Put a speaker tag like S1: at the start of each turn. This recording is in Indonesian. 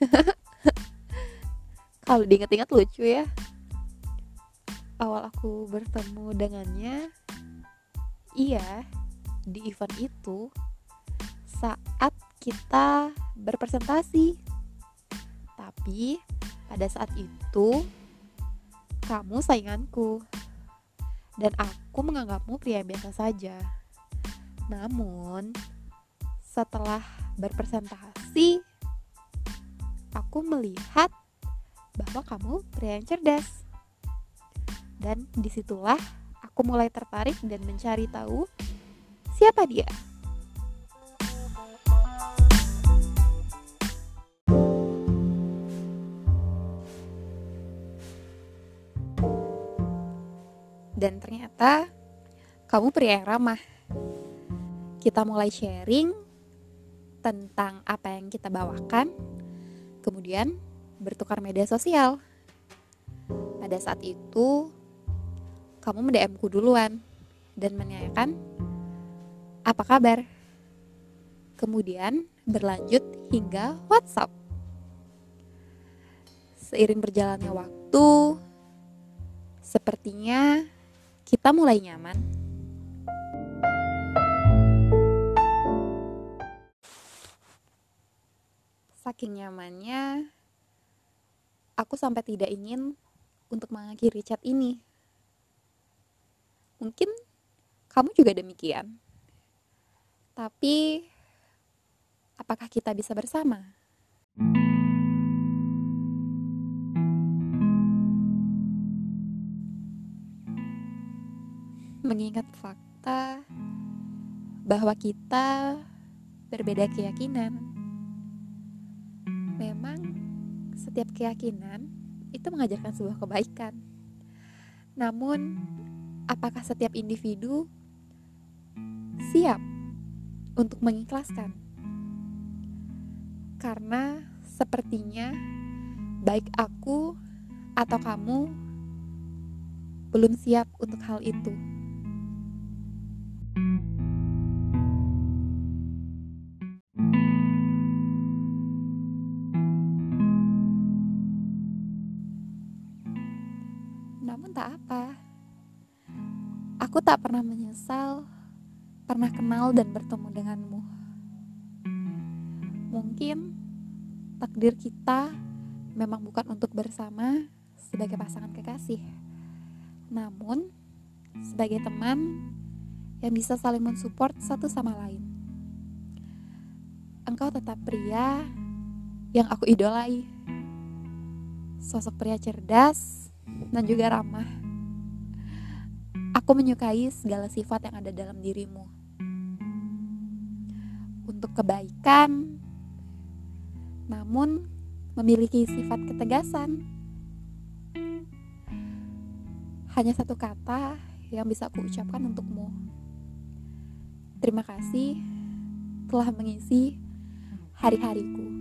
S1: kalau diinget-inget lucu ya. Awal aku bertemu dengannya iya di event itu saat kita berpresentasi. Tapi pada saat itu kamu sainganku. Dan aku menganggapmu pria biasa saja. Namun, setelah berpresentasi, aku melihat bahwa kamu pria yang cerdas. Dan di situlah aku mulai tertarik dan mencari tahu siapa dia. Dan ternyata kamu pria yang ramah. Kita mulai sharing tentang apa yang kita bawakan, kemudian bertukar media sosial. Pada saat itu, kamu mendm-ku duluan dan menanyakan apa kabar. Kemudian berlanjut hingga WhatsApp. Seiring berjalannya waktu, sepertinya kita mulai nyaman. Saking nyamannya, aku sampai tidak ingin untuk mengakhiri chat ini. Mungkin kamu juga demikian. Tapi, apakah kita bisa bersama? mengingat fakta bahwa kita berbeda keyakinan. Setiap keyakinan itu mengajarkan sebuah kebaikan. Namun, apakah setiap individu siap untuk mengikhlaskan? Karena sepertinya baik aku atau kamu belum siap untuk hal itu. Namun tak apa. Aku tak pernah menyesal pernah kenal dan bertemu denganmu. Mungkin takdir kita memang bukan untuk bersama sebagai pasangan kekasih. Namun sebagai teman yang bisa saling mensupport satu sama lain. Engkau tetap pria yang aku idolai. Sosok pria cerdas dan juga ramah. Aku menyukai segala sifat yang ada dalam dirimu. Untuk kebaikan, namun memiliki sifat ketegasan. Hanya satu kata yang bisa aku ucapkan untukmu. Terima kasih telah mengisi hari-hariku.